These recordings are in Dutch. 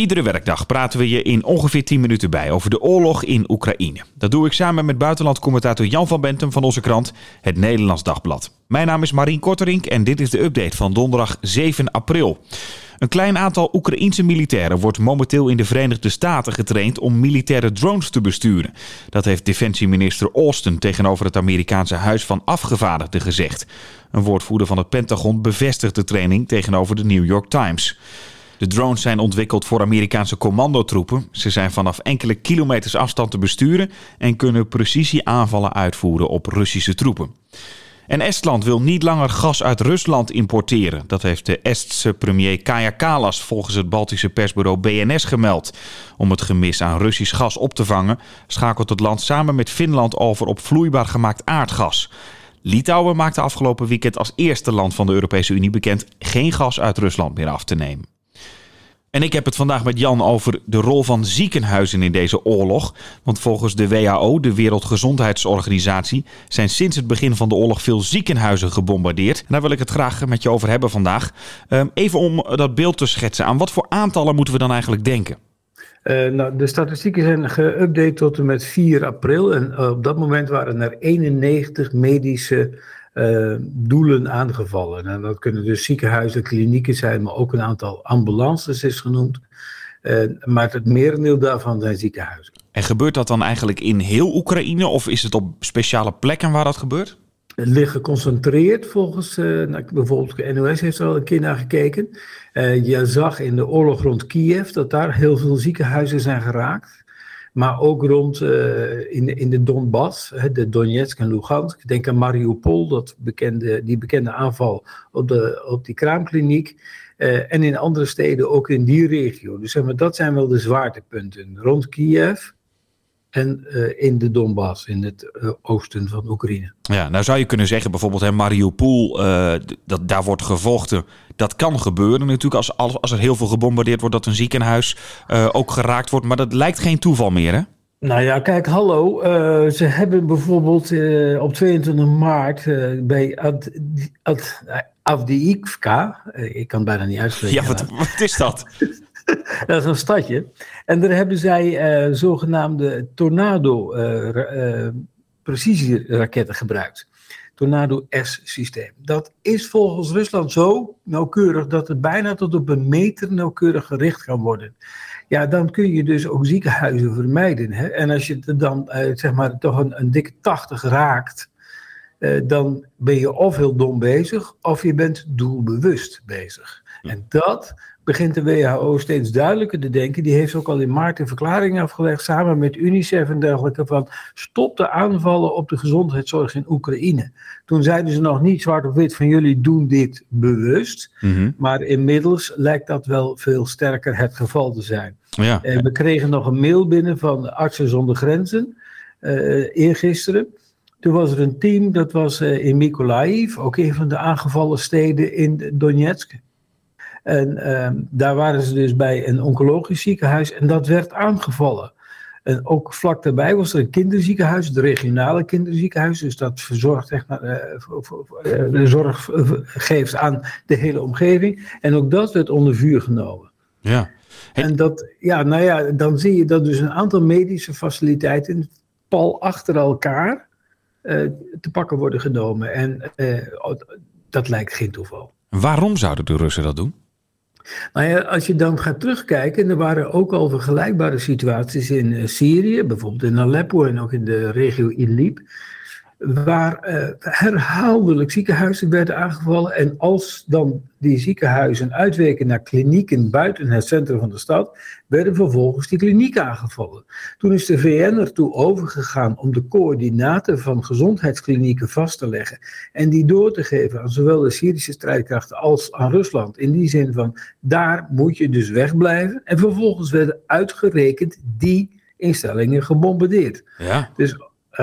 Iedere werkdag praten we je in ongeveer 10 minuten bij over de oorlog in Oekraïne. Dat doe ik samen met buitenlandcommentator Jan van Bentum van onze krant, het Nederlands Dagblad. Mijn naam is Marien Korterink en dit is de update van donderdag 7 april. Een klein aantal Oekraïense militairen wordt momenteel in de Verenigde Staten getraind om militaire drones te besturen. Dat heeft defensieminister Austin tegenover het Amerikaanse Huis van Afgevaardigden gezegd. Een woordvoerder van het Pentagon bevestigt de training tegenover de New York Times. De drones zijn ontwikkeld voor Amerikaanse commandotroepen. Ze zijn vanaf enkele kilometers afstand te besturen en kunnen precisieaanvallen uitvoeren op Russische troepen. En Estland wil niet langer gas uit Rusland importeren. Dat heeft de Estse premier Kaja Kallas volgens het Baltische persbureau BNS gemeld. Om het gemis aan Russisch gas op te vangen, schakelt het land samen met Finland over op vloeibaar gemaakt aardgas. Litouwen maakte afgelopen weekend als eerste land van de Europese Unie bekend geen gas uit Rusland meer af te nemen. En ik heb het vandaag met Jan over de rol van ziekenhuizen in deze oorlog. Want volgens de WHO, de Wereldgezondheidsorganisatie, zijn sinds het begin van de oorlog veel ziekenhuizen gebombardeerd. En daar wil ik het graag met je over hebben vandaag. Ehm, even om dat beeld te schetsen. Aan wat voor aantallen moeten we dan eigenlijk denken? Uh, nou, de statistieken zijn geüpdate tot en met 4 april. En uh, op dat moment waren er 91 medische uh, doelen aangevallen. En dat kunnen dus ziekenhuizen, klinieken zijn, maar ook een aantal ambulances is genoemd. Maar het merendeel daarvan zijn ziekenhuizen. En gebeurt dat dan eigenlijk in heel Oekraïne of is het op speciale plekken waar dat gebeurt? Ligt geconcentreerd volgens, uh, nou, bijvoorbeeld de NOS heeft er al een keer naar gekeken. je zag in de oorlog rond Kiev dat daar heel veel ziekenhuizen zijn geraakt. Maar ook rond uh, in, in de Donbass, de Donetsk en Lugansk. Denk aan Mariupol, dat bekende, die bekende aanval op, de, op die kraamkliniek. En in andere steden ook in die regio. Dus dat zijn wel de zwaartepunten. Rond Kiev, en uh, in de Donbass, in het uh, oosten van Oekraïne. Ja, nou zou je kunnen zeggen bijvoorbeeld hè, Mariupol, uh, dat, daar wordt gevochten. Dat kan gebeuren natuurlijk als, als, als er heel veel gebombardeerd wordt, dat een ziekenhuis ook geraakt wordt. Maar dat lijkt geen toeval meer, hè? Nou ja, kijk, hallo. ze hebben bijvoorbeeld op 22 maart bij Ad, Ad, Avdiivka, ik kan het bijna niet uitspreken. Ja, wat, wat is dat? dat is een stadje. En daar hebben zij uh, zogenaamde Tornado uh, uh, precisieraketten gebruikt. Tornado S-systeem. Dat is volgens Rusland zo nauwkeurig dat het bijna tot op een meter nauwkeurig gericht kan worden. Ja, dan kun je dus ook ziekenhuizen vermijden. Hè? En als je dan zeg maar toch een dikke 80 raakt, dan ben je of heel dom bezig, of je bent doelbewust bezig. En dat begint de WHO steeds duidelijker te denken. Die heeft ook al in maart een verklaring afgelegd samen met UNICEF en dergelijke van stop de aanvallen op de gezondheidszorg in Oekraïne. Toen zeiden ze nog niet zwart op wit van jullie doen dit bewust, Mhm. maar inmiddels lijkt dat wel veel sterker het geval te zijn. Ja. En we kregen nog een mail binnen van Artsen zonder Grenzen uh, eergisteren. Toen was er een team, dat was uh, in Mykolaiv, ook een van de aangevallen steden in Donetsk. En um, daar waren ze dus bij een oncologisch ziekenhuis en dat werd aangevallen. En ook vlak daarbij was er een kinderziekenhuis, het regionale kinderziekenhuis. Dus dat verzorgt echt, uh, de zorg geeft aan de hele omgeving. En ook dat werd onder vuur genomen. Ja. Hey. En dat, ja, nou ja, dan zie je dat dus een aantal medische faciliteiten pal achter elkaar te pakken worden genomen. En uh, dat lijkt geen toeval. Waarom zouden de Russen dat doen? Nou ja, als je dan gaat terugkijken, er waren ook al vergelijkbare situaties in uh, Syrië, bijvoorbeeld in Aleppo en ook in de regio Idlib, waar uh, herhaaldelijk ziekenhuizen werden aangevallen. En als dan die ziekenhuizen uitweken naar klinieken buiten het centrum van de stad, werden vervolgens die klinieken aangevallen. Toen is de VN ertoe overgegaan om de coördinaten van gezondheidsklinieken vast te leggen en die door te geven aan zowel de Syrische strijdkrachten als aan Rusland. In die zin van, daar moet je dus wegblijven. En vervolgens werden uitgerekend die instellingen gebombardeerd. Ja. Dus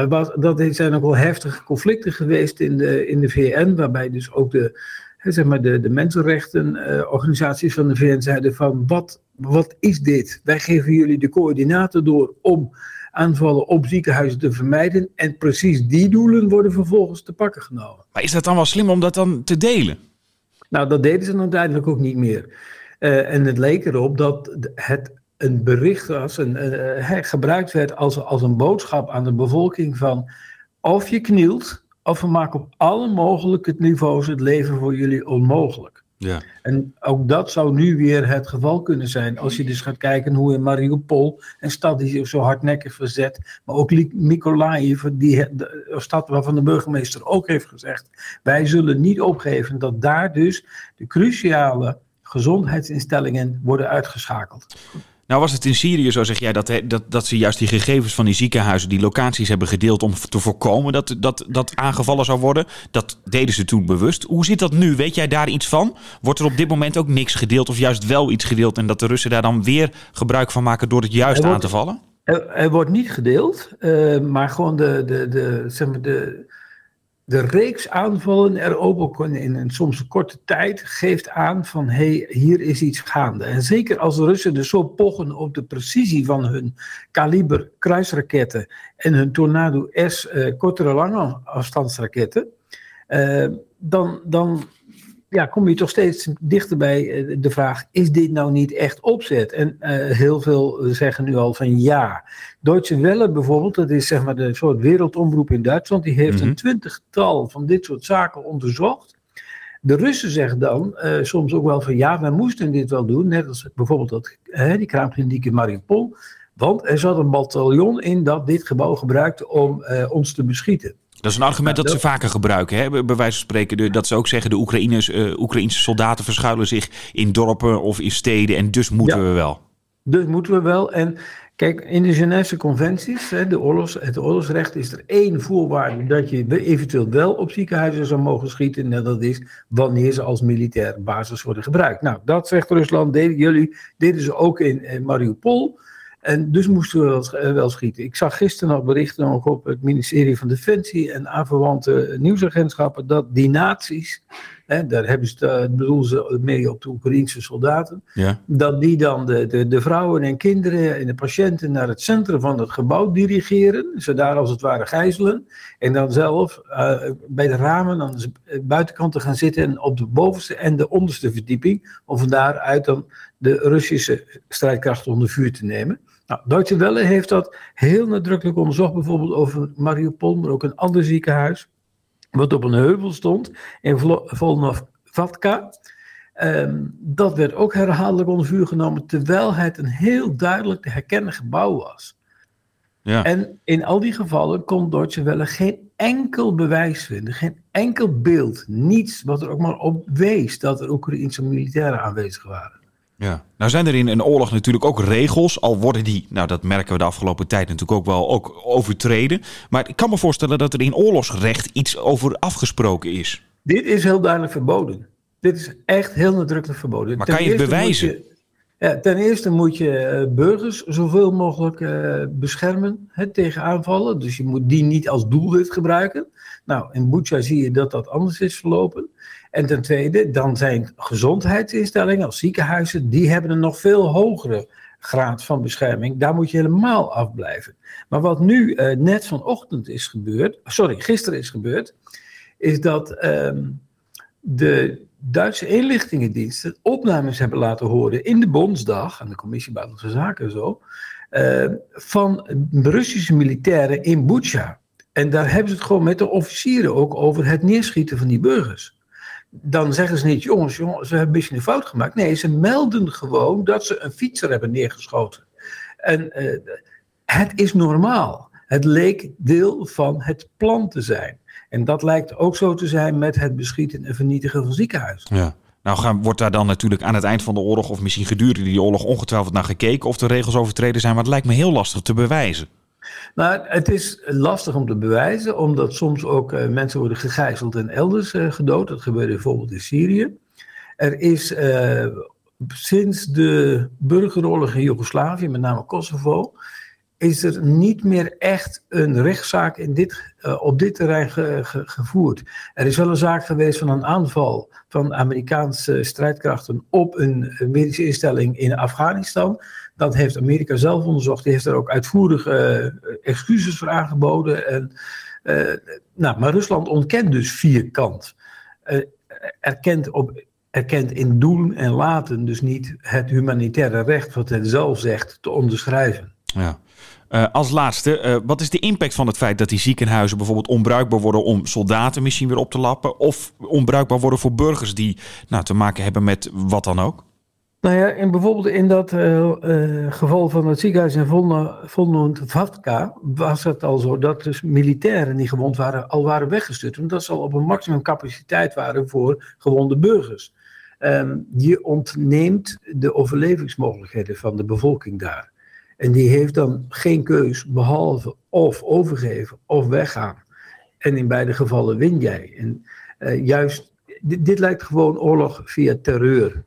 uh, dat zijn ook wel heftige conflicten geweest in de, in de VN, waarbij dus ook de, zeg maar de, de mensenrechtenorganisaties uh, van de VN zeiden van wat, wat is dit? Wij geven jullie de coördinaten door om aanvallen op ziekenhuizen te vermijden en precies die doelen worden vervolgens te pakken genomen. Maar is dat dan wel slim om dat dan te delen? Nou, dat deden ze uiteindelijk ook niet meer. en het leek erop dat het een bericht was, een, gebruikt werd als, als een boodschap aan de bevolking van of je knielt, of we maken op alle mogelijke niveaus het leven voor jullie onmogelijk. Ja. En ook dat zou nu weer het geval kunnen zijn. Als je dus gaat kijken hoe in Mariupol, een stad die zich zo hardnekkig verzet, maar ook Mykolaiv, die de stad waarvan de burgemeester ook heeft gezegd: wij zullen niet opgeven dat daar dus de cruciale gezondheidsinstellingen worden uitgeschakeld. Nou was het in Syrië zo, zeg jij, dat, dat, dat ze juist die gegevens van die ziekenhuizen, die locaties hebben gedeeld om te voorkomen dat, dat, dat aangevallen zou worden. Dat deden ze toen bewust. Hoe zit dat nu? Weet jij daar iets van? Wordt er op dit moment ook niks gedeeld of juist wel iets gedeeld en dat de Russen daar dan weer gebruik van maken door het juist aan te vallen? Er, er, wordt niet gedeeld, uh, maar gewoon de, de, de, zeg maar de, de reeks aanvallen er ook in een soms korte tijd geeft aan van hé, hey, hier is iets gaande. En zeker als de Russen dus zo pochen op de precisie van hun kaliber kruisraketten en hun Tornado S uh, kortere lange afstandsraketten, uh, dan, dan ja, kom je toch steeds dichter bij eh, de vraag: is dit nou niet echt opzet? En uh, heel veel zeggen nu al van ja. Deutsche Welle bijvoorbeeld, dat is zeg maar de soort wereldomroep in Duitsland, die heeft een mhm. twintigtal van dit soort zaken onderzocht. De Russen zeggen dan uh, soms ook wel van ja, wij moesten dit wel doen, net als bijvoorbeeld dat, uh, die kraamkliniek in Mariupol. Want er zat een bataljon in dat dit gebouw gebruikte om ons te beschieten. Dat is een argument dat, ze vaker gebruiken, hè? bij wijze van spreken. dat ze ook zeggen, de Oekraïners, uh, Oekraïnse soldaten verschuilen zich in dorpen of in steden. En dus moeten we wel. Dus moeten we wel. En kijk, in de Genève conventies, hè, de oorlogs, het oorlogsrecht, is er één voorwaarde dat je eventueel wel op ziekenhuizen zou mogen schieten. En dat is wanneer ze als militaire basis worden gebruikt. Nou, dat zegt Rusland, deden jullie, deden ze ook in, in Mariupol. En dus moesten we wel, eh, wel, schieten. Ik zag gisteren nog berichten op het ministerie van Defensie en aanverwante nieuwsagentschappen dat die naties, hè, daar hebben ze, het bedoel ze mee op de Oekraïnse soldaten, ja. dat die dan de, de, de vrouwen en kinderen en de patiënten naar het centrum van het gebouw dirigeren, ze daar als het ware gijzelen, en dan zelf uh, bij de ramen aan de buitenkant te gaan zitten en op de bovenste en de onderste verdieping, om van daaruit dan de Russische strijdkrachten onder vuur te nemen. Nou, Deutsche Welle heeft dat heel nadrukkelijk onderzocht, bijvoorbeeld over Mariupol, maar ook een ander ziekenhuis, wat op een heuvel stond in Volnovvatka. Um, dat werd ook herhaaldelijk onder vuur genomen, terwijl het een heel duidelijk te herkennen gebouw was. Ja. En in al die gevallen kon Deutsche Welle geen enkel bewijs vinden, geen enkel beeld, niets wat er ook maar op wees dat er Oekraïnse militairen aanwezig waren. Ja, nou zijn er in een oorlog natuurlijk ook regels, al worden die, nou dat merken we de afgelopen tijd natuurlijk ook wel, ook overtreden. Maar ik kan me voorstellen dat er in oorlogsrecht iets over afgesproken is. Dit is heel duidelijk verboden. Dit is echt heel nadrukkelijk verboden. Maar kan je het bewijzen? Ten eerste moet je uh, burgers zoveel mogelijk uh, beschermen hè, tegen aanvallen. Dus je moet die niet als doelwit gebruiken. Nou, in Bucha zie je dat dat anders is verlopen. En ten tweede, dan zijn gezondheidsinstellingen als ziekenhuizen, die hebben een nog veel hogere graad van bescherming. Daar moet je helemaal afblijven. Maar wat nu uh, net vanochtend is gebeurd, sorry, gisteren is gebeurd, is dat um, de Duitse inlichtingendiensten opnames hebben laten horen in de Bondsdag, aan de Commissie Buitenlandse Zaken en zo, uh, van Russische militairen in Bucha. En daar hebben ze het gewoon met de officieren ook over het neerschieten van die burgers dan zeggen ze niet, jongens, jongens, ze hebben een beetje een fout gemaakt. Nee, ze melden gewoon dat ze een fietser hebben neergeschoten. En uh, het is normaal. Het leek deel van het plan te zijn. En dat lijkt ook zo te zijn met het beschieten en vernietigen van ziekenhuizen. Ja. Nou gaan, wordt daar dan natuurlijk aan het eind van de oorlog, of misschien gedurende die oorlog, ongetwijfeld naar gekeken of de regels overtreden zijn. Maar het lijkt me heel lastig te bewijzen. Nou, het is lastig om te bewijzen, omdat soms ook uh, mensen worden gegijzeld en elders uh, gedood. Dat gebeurde bijvoorbeeld in Syrië. Er is uh, sinds de burgeroorlog in Joegoslavië, met name Kosovo, is er niet meer echt een rechtszaak in dit, op dit terrein ge, ge, gevoerd. Er is wel een zaak geweest van een aanval van Amerikaanse strijdkrachten op een medische instelling in Afghanistan. Dat heeft Amerika zelf onderzocht. Die heeft er ook uitvoerig uh, excuses voor aangeboden. En, uh, nou, maar Rusland ontkent dus vierkant. Erkent op erkent in doen en laten dus niet het humanitaire recht, wat het zelf zegt, te onderschrijven. Ja. Uh, als laatste, uh, wat is de impact van het feit dat die ziekenhuizen bijvoorbeeld onbruikbaar worden om soldaten misschien weer op te lappen? Of onbruikbaar worden voor burgers die nou, te maken hebben met wat dan ook? Nou ja, bijvoorbeeld in dat uh, geval van het ziekenhuis in Volnund Vatka was het al zo dat dus militairen die gewond waren al waren weggestuurd. Omdat ze al op een maximum capaciteit waren voor gewonde burgers. Um, je ontneemt de overlevingsmogelijkheden van de bevolking daar. En die heeft dan geen keus behalve of overgeven of weggaan. En in beide gevallen win jij. En uh, juist, dit lijkt gewoon oorlog via terreur.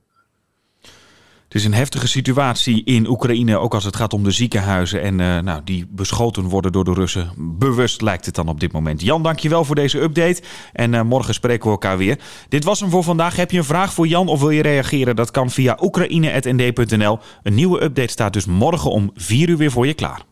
Het is een heftige situatie in Oekraïne, ook als het gaat om de ziekenhuizen. En uh, nou, die beschoten worden door de Russen. Bewust lijkt het dan op dit moment. Jan, dankjewel voor deze update. En uh, morgen spreken we elkaar weer. Dit was hem voor vandaag. Heb je een vraag voor Jan of wil je reageren? Dat kan via oekraïne.nd.nl. Een nieuwe update staat dus morgen om 4 uur weer voor je klaar.